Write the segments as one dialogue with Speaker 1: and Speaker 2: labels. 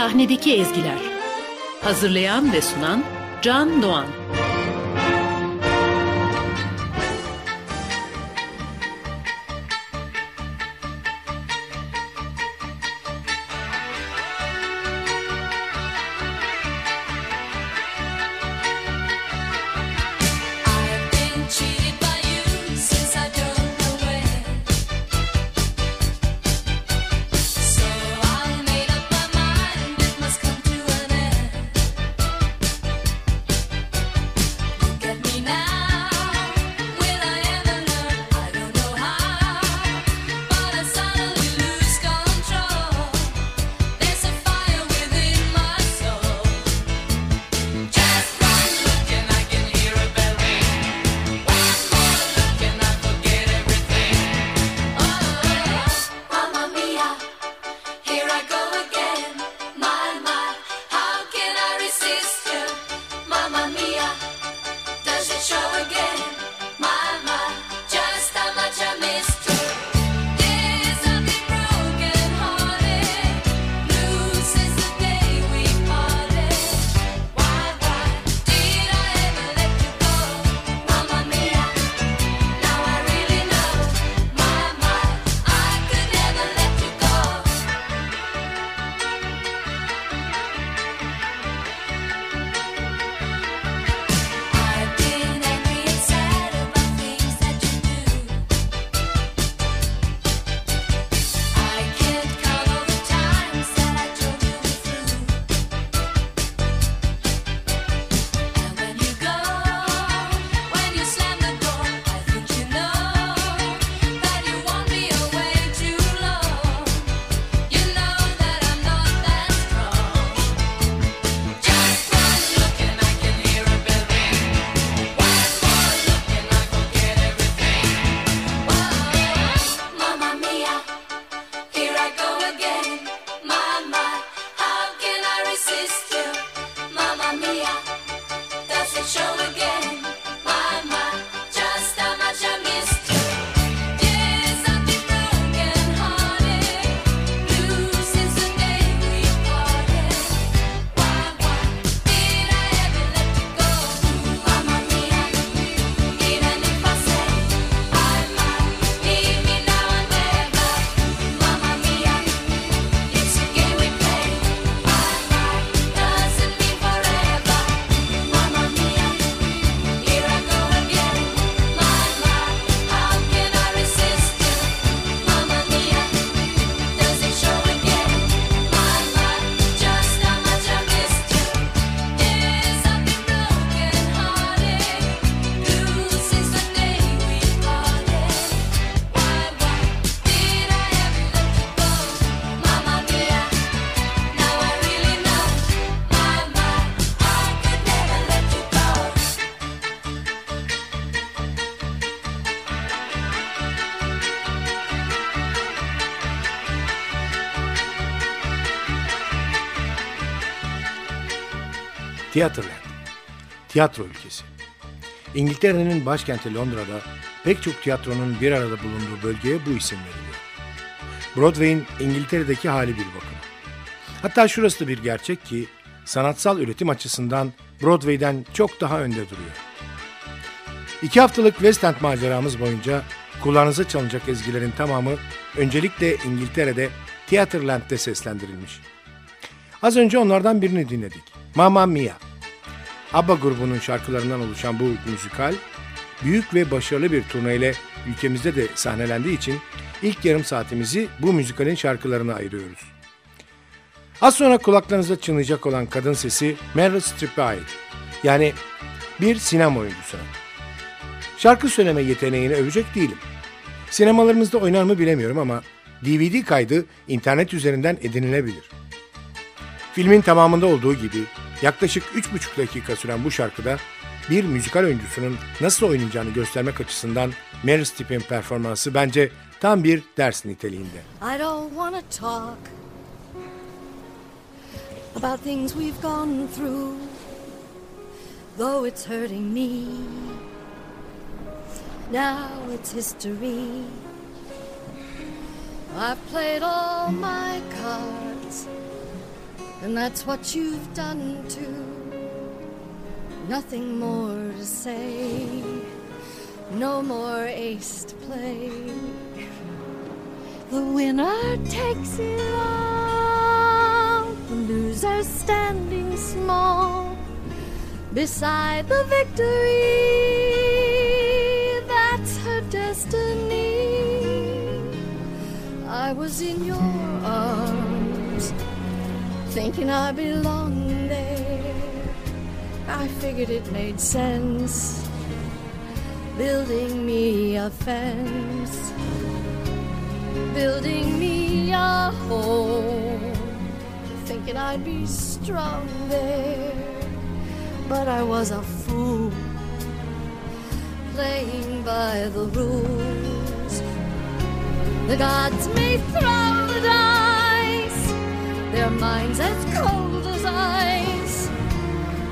Speaker 1: Sahnedeki Ezgiler. Hazırlayan ve sunan Can Doğan
Speaker 2: Theaterland, tiyatro ülkesi. İngiltere'nin başkenti Londra'da pek çok tiyatronun bir arada bulunduğu bölgeye bu isim veriliyor. Broadway'in İngiltere'deki hali bir bakıma. Hatta şurası da bir gerçek ki sanatsal üretim açısından Broadway'den çok daha önde duruyor. İki haftalık West End maceramız boyunca kulağınıza çalınacak ezgilerin tamamı öncelikle İngiltere'de Theaterland'de seslendirilmiş. Az önce onlardan birini dinledik. Mamma Mia. ABBA grubunun şarkılarından oluşan bu müzikal, büyük ve başarılı bir turneyle ülkemizde de sahnelendiği için ilk yarım saatimizi bu müzikalin şarkılarına ayırıyoruz. Az sonra kulaklarınızda çınlayacak olan kadın sesi Meryl Streep'e ait. Yani bir sinema oyuncusuna. Şarkı söyleme yeteneğini övecek değilim. Sinemalarımızda oynar mı bilemiyorum ama DVD kaydı internet üzerinden edinilebilir. Filmin tamamında olduğu gibi yaklaşık 3,5 dakika süren bu şarkıda bir müzikal oyuncusunun nasıl oynayacağını göstermek açısından Meryl Streep'in performansı bence tam bir ders niteliğinde.
Speaker 3: I don't want to talk about things we've gone through, though it's hurting me. Now it's history. I've played all my cards, And that's what you've done too. Nothing more to say. No more ace to play. The winner takes it all. The loser standing small beside the victory. That's her destiny. I was in your thinking I belong there. I figured it made sense, building me a fence, building me a home, thinking I'd be strong there. But I was a fool, playing by the rules. The gods may throw the dice, their minds as cold as ice.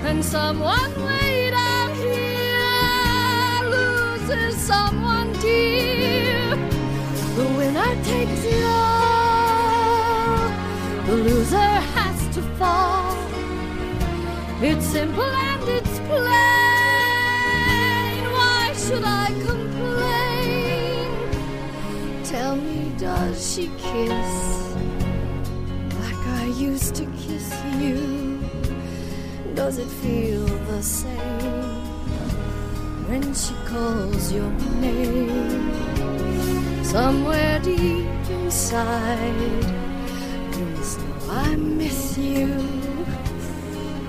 Speaker 3: And someone way down here loses someone dear. The winner takes it all, the loser has to fall. It's simple and it's plain. Why should I complain? Tell me, does she kiss I used to kiss you? Does it feel the same when she calls your name? Somewhere deep inside, you know I miss you.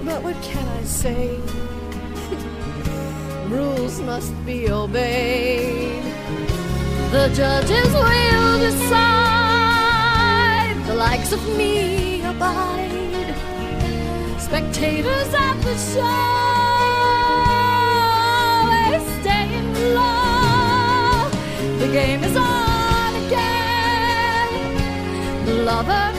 Speaker 3: But what can I say? Rules must be obeyed. The judges will decide. The likes of me abide. Spectators at the show is staying low. The game is on again. Lover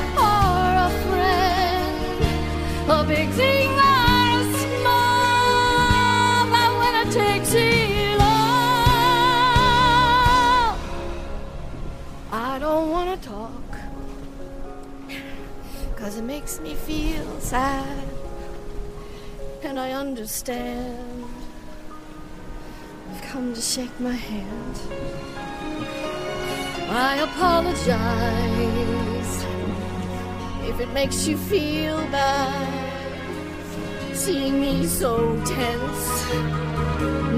Speaker 3: sad. And I understand. You've come to shake my hand. I apologize if it makes you feel bad. Seeing me so tense,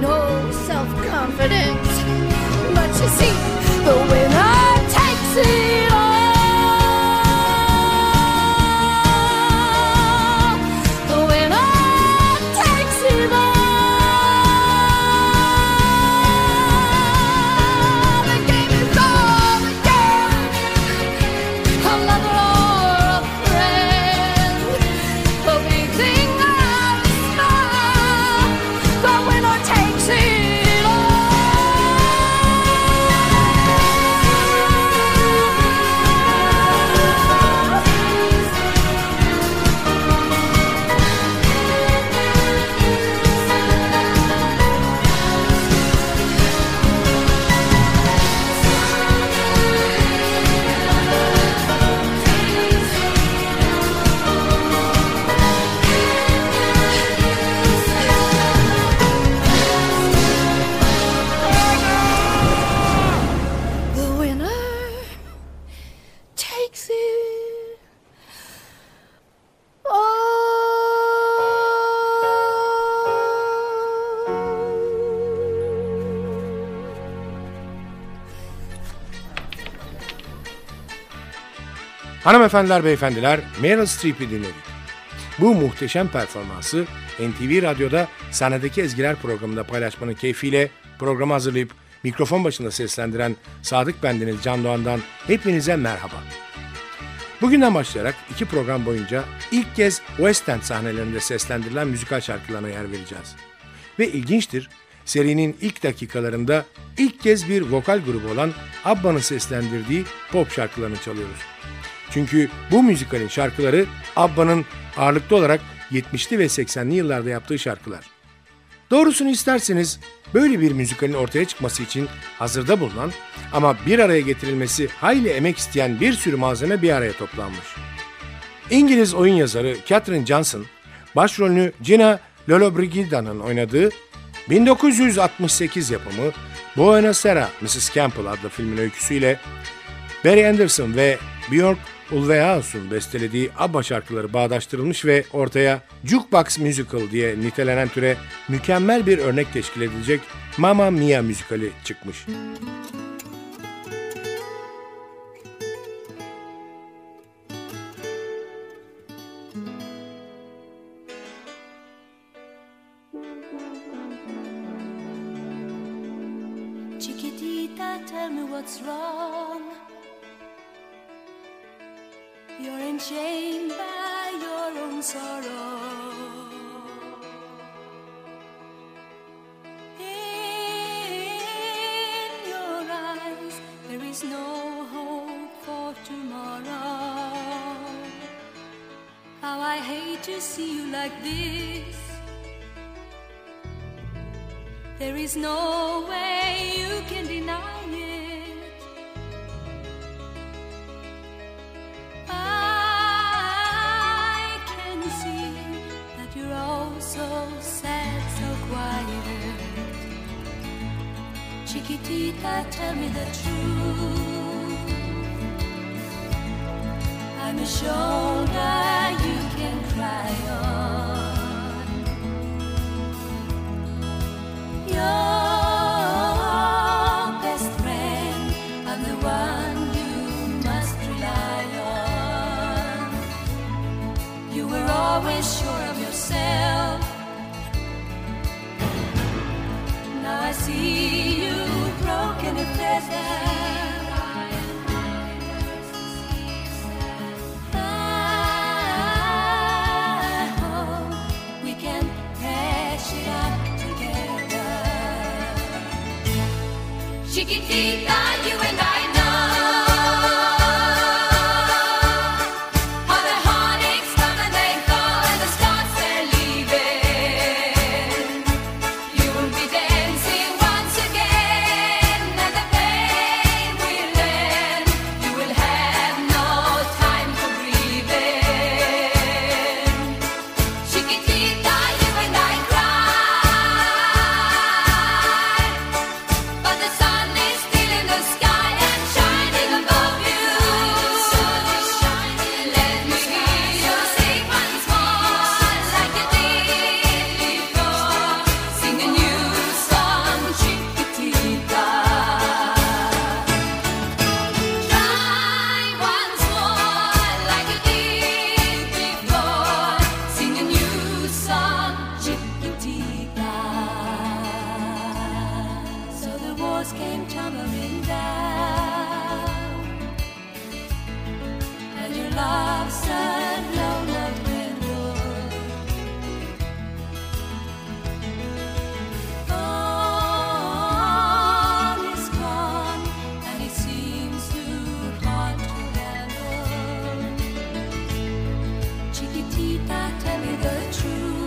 Speaker 3: no self confidence. But you see, the winner
Speaker 2: Hanımefendiler, beyefendiler, Meryl Streep'i dinledik. Bu muhteşem performansı NTV Radyo'da sahnedeki ezgiler programında paylaşmanın keyfiyle programı hazırlayıp mikrofon başında seslendiren Sadık Bendeniz Can Doğan'dan hepinize merhaba. Bugünden başlayarak iki program boyunca ilk kez West End sahnelerinde seslendirilen müzikal şarkılarına yer vereceğiz. Ve ilginçtir, serinin ilk dakikalarında ilk kez bir vokal grubu olan Abba'nın seslendirdiği pop şarkılarını çalıyoruz. Çünkü bu müzikalin şarkıları Abba'nın ağırlıklı olarak 70'li ve 80'li yıllarda yaptığı şarkılar. Doğrusunu isterseniz böyle bir müzikalin ortaya çıkması için hazırda bulunan ama bir araya getirilmesi hayli emek isteyen bir sürü malzeme bir araya toplanmış. İngiliz oyun yazarı Catherine Johnson, başrolünü Gina Lollobrigida'nın oynadığı 1968 yapımı Buenos Aires Mrs. Campbell adlı filmin öyküsüyle Barry Anderson ve Björk Ulvaeus'un bestelediği ABBA şarkıları bağdaştırılmış ve ortaya Jukebox Musical diye nitelenen türe mükemmel bir örnek teşkil edilecek Mamma Mia müzikali çıkmış.
Speaker 1: Chiquitita, tell me what's wrong. You're by your own sorrow. In your eyes, there is no hope for tomorrow. How I hate to see you like this. There is no way you can deny it. Chiquitita, tell me the truth. I'm a shoulder you can cry on. Your best friend, I'm the one you must rely on. You were always sure vida. Came tumbling down, and your love said no love window. All is gone, and it seems too hard to handle. Chiquitita, tell me the truth.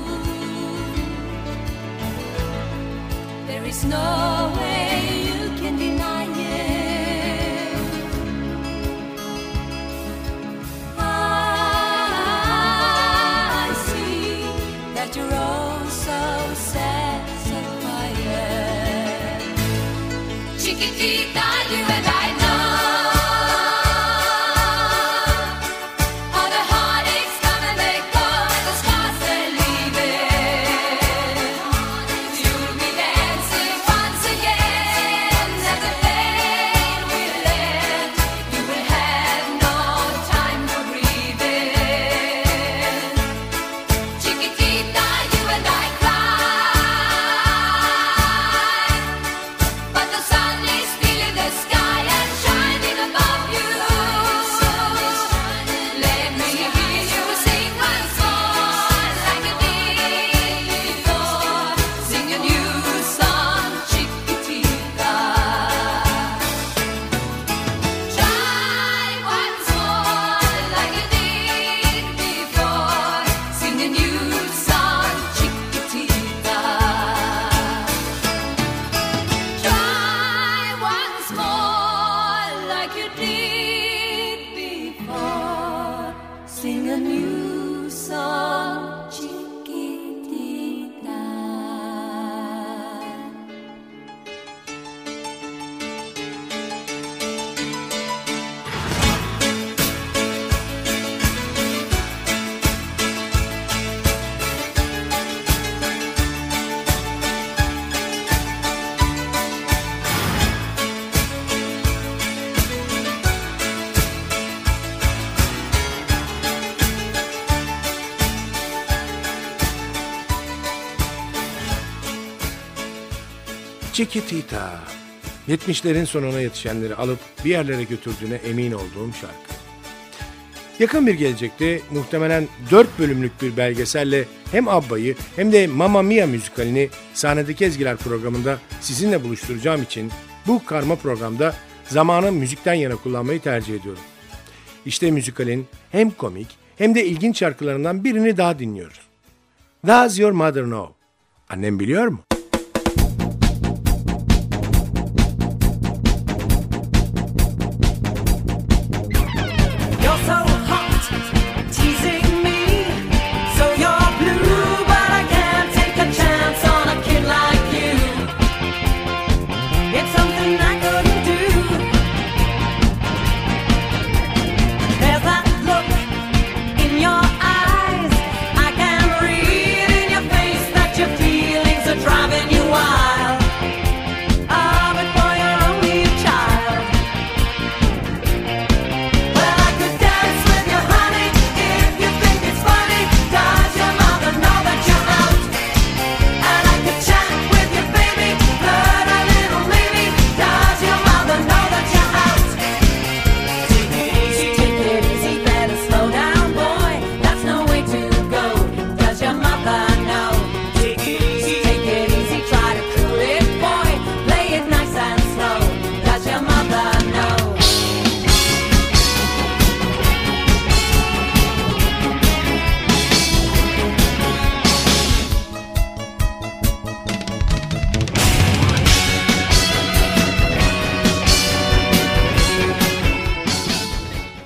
Speaker 1: There is no Chiquitita. 70'lerin sonuna yetişenleri alıp bir yerlere götürdüğüne emin olduğum şarkı. Yakın bir gelecekte muhtemelen 4 bölümlük bir belgeselle hem Abba'yı hem de Mamma Mia müzikalini sahnedeki ezgiler programında sizinle buluşturacağım için bu karma programda zamanı müzikten yana kullanmayı tercih ediyorum. İşte müzikalin hem komik hem de ilginç şarkılarından birini daha dinliyoruz. Does Your Mother Know? Annem biliyor mu?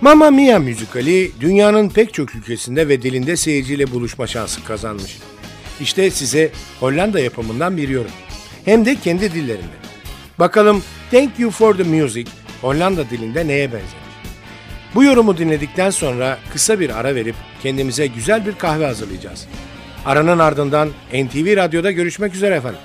Speaker 1: Mamma Mia müzikali dünyanın pek çok ülkesinde ve dilinde seyirciyle buluşma şansı kazanmış. İşte size Hollanda yapımından bir yorum. Hem de kendi dillerinde. Bakalım Thank You For The Music Hollanda dilinde neye benzer? Bu yorumu dinledikten sonra kısa bir ara verip kendimize güzel bir kahve hazırlayacağız. Aranın ardından NTV Radyo'da görüşmek üzere efendim.